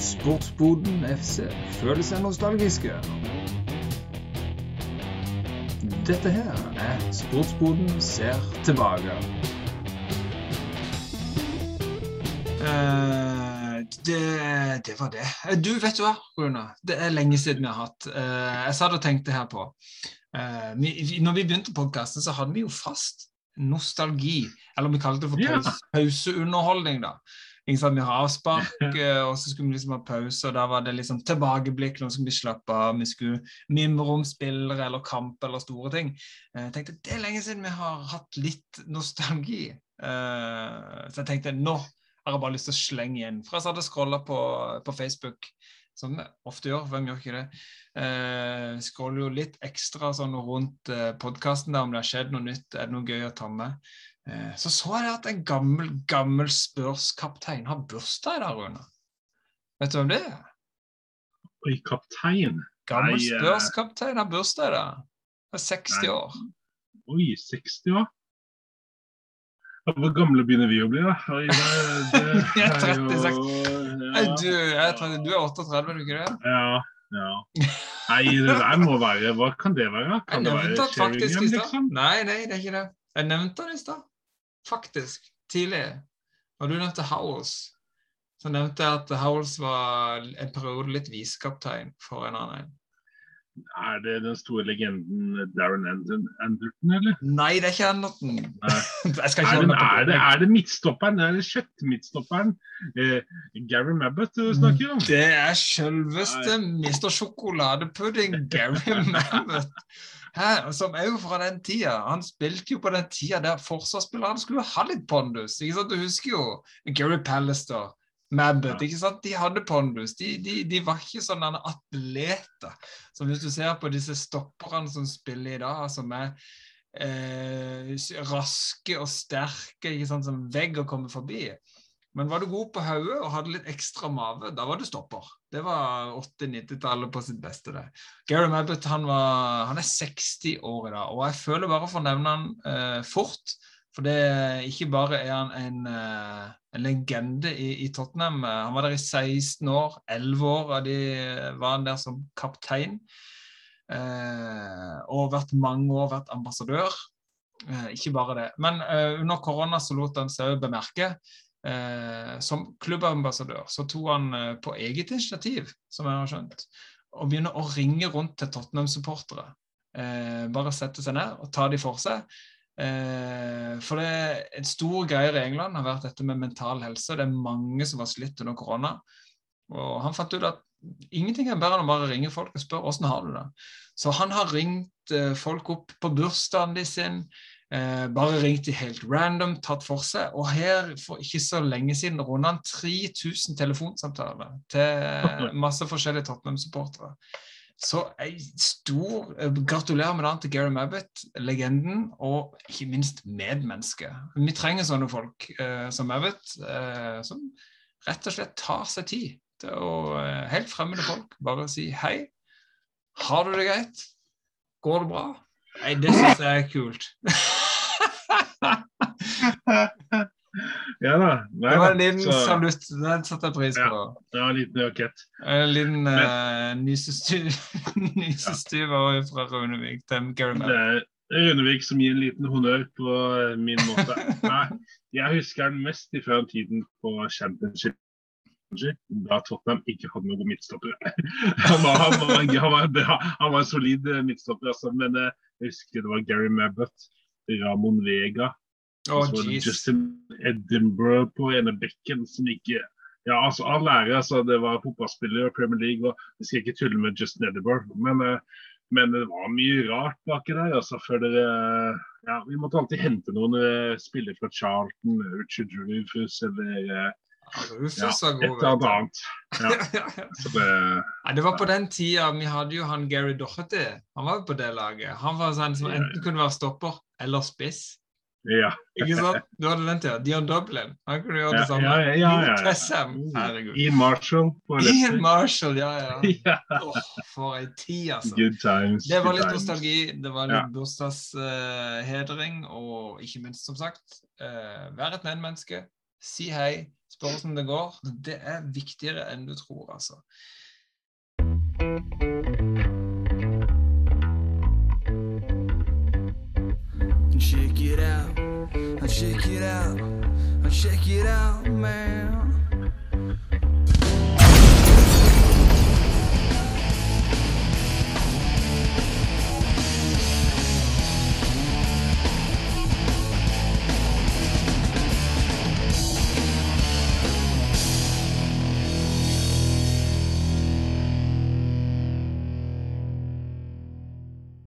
Sportsboden FC føler seg nostalgiske. Dette her er Sportsboden ser tilbake. Uh, det, det var det. Eh, Du, vet du hva, Rune? Det er lenge siden vi har hatt. Uh, jeg satt og tenkte her på uh, vi, vi, Når vi begynte podkasten, så hadde vi jo fast nostalgi. Eller vi kalte det for pause, pauseunderholdning, da. Ikke sant? Vi har avspark, og så skulle vi liksom ha pause, og da var det liksom tilbakeblikk. Nå skulle vi slappe av, vi skulle mimre om spillere eller kamp eller store ting. Eh, Jeg tenkte det er lenge siden vi har hatt litt nostalgi. Eh, så jeg tenkte nå har jeg bare lyst til å slenge igjen. For jeg hadde scrolla på, på Facebook, som jeg ofte gjør. Hvem gjør ikke det? Eh, scroller jo litt ekstra sånn rundt eh, podkasten om det har skjedd noe nytt, er det noe gøy å ta med. Eh, så så jeg at en gammel, gammel Spurs-kaptein har bursdag i dag, Rune. Vet du hvem det er? Oi, kaptein. Gammel Nei, eh, har bursdag i dag. Han er 60 Nei. år. Oi, 60 år. Hvor gamle begynner vi å bli, da? Oi, det, det Jeg er 36. Ja, Du, jeg tror, du er 38, er du ikke det? ja, ja. Nei, det der må være Hva kan det være? Jeg Kan det være Sheringham, liksom? Nei, nei, det er ikke det. Jeg nevnte han i stad. Faktisk. Tidlig. Når du nevnte Howells, så nevnte jeg at Howells var en periode litt viskaptein for en annen. Er det den store legenden Darren Anderton, eller? Nei, det er ikke Anderton. Er det, er det, er det midtstopperen? Er det kjøttmidtstopperen? Eh, Gary Mabbott du snakker om? Det er selveste Mr. Sjokoladepudding, Gary Mammut. Hæ, som jo fra den tida. Han spilte jo på den tida der forsvarsspillerne skulle ha litt pondus. ikke sant? Du husker jo Gary Pallister, Mabbott. Ikke sant? De hadde pondus. De, de, de var ikke sånne atleter. Så hvis du ser på disse stopperne som spiller i dag, som er eh, raske og sterke, ikke sant? som vegg å komme forbi. Men var du god på hodet og hadde litt ekstra mave, da var du stopper. Det var 80-90-tallet på sitt beste. det. Gary Mabbott han, var, han er 60 år i dag, og jeg føler bare for å nevne han eh, fort. For det ikke bare er han en, eh, en legende i, i Tottenham. Han var der i 16 år. 11 år av de var han der som kaptein. Eh, og vært mange år vært ambassadør. Eh, ikke bare det. Men eh, under korona så lot han seg òg bemerke. Eh, som klubbambassadør så tok han eh, på eget initiativ, som jeg har skjønt, og begynner å ringe rundt til Tottenham-supportere. Eh, bare sette seg ned og ta de for seg. For det er en stor greie i England har vært dette med mental helse. Det er mange som har slitt under korona. Og han fant ut at ingenting er bedre enn å bare ringe folk og spørre åssen har du det. Så han har ringt folk opp på bursdagen de sin. Eh, bare ringt de helt random, tatt for seg. Og her for ikke så lenge siden runda han 3000 telefonsamtaler til masse forskjellige Tottenham-supportere. Så ei stor eh, Gratulerer med dagen til Gary Mabbott, legenden, og ikke minst medmenneske. Vi trenger sånne folk eh, som Mabbott, eh, som rett og slett tar seg tid til å eh, Helt fremmede folk bare si hei. Har du det greit? Går det bra? Nei, det syns jeg er kult. Ja da. Nei, Det var en liten Så- salutt. Den satte jeg pris på. Ja, det var en liten rakett. En liten uh, nysestyv ja. fra Runevik til Garamel. Det er Rønevik som gir en liten honnør på eh, min måte. Nei, jeg husker den mest fra tiden på Championship. Da Tottenham ikke hadde noen midtstoppere. Han var, han var, han var, bra, han var en solid eh, midtstopper, altså, men eh, jeg husker det var Gary Mabbott, Ramon Vega oh, så var det. Justin Edinburgh på ene bekken som ikke Ja, altså all ære. Altså, det var fotballspillere og Premier League, og Vi skal ikke tulle med Justin Edinburgh. Men, eh, men det var mye rart baki der. altså, før dere, ja, Vi måtte alltid hente noen spillere fra Charlton, Richard Rufus eller ja, var et god. eller vet annet. Ja, det, var på den tida vi hadde jo han Gary Doherty. Han var jo på det laget. Han var sånn som enten kunne være stopper eller spiss. ja. Ikke sant? Du hadde den tida. Dion Dublin. Han kunne gjøre det samme. ja, ja, ja. Westham. Herregud. Ian Marshall Ian Marshall, ja, ja. Oh, for ei tid, altså. good times. Det var litt nostalgi, det var litt bursdagshedring, og ikke minst, som sagt, uh, være et medmenneske. Si hei, spør hvordan det går. Det er viktigere enn du tror, altså. Check it out, check it out, check it out, man.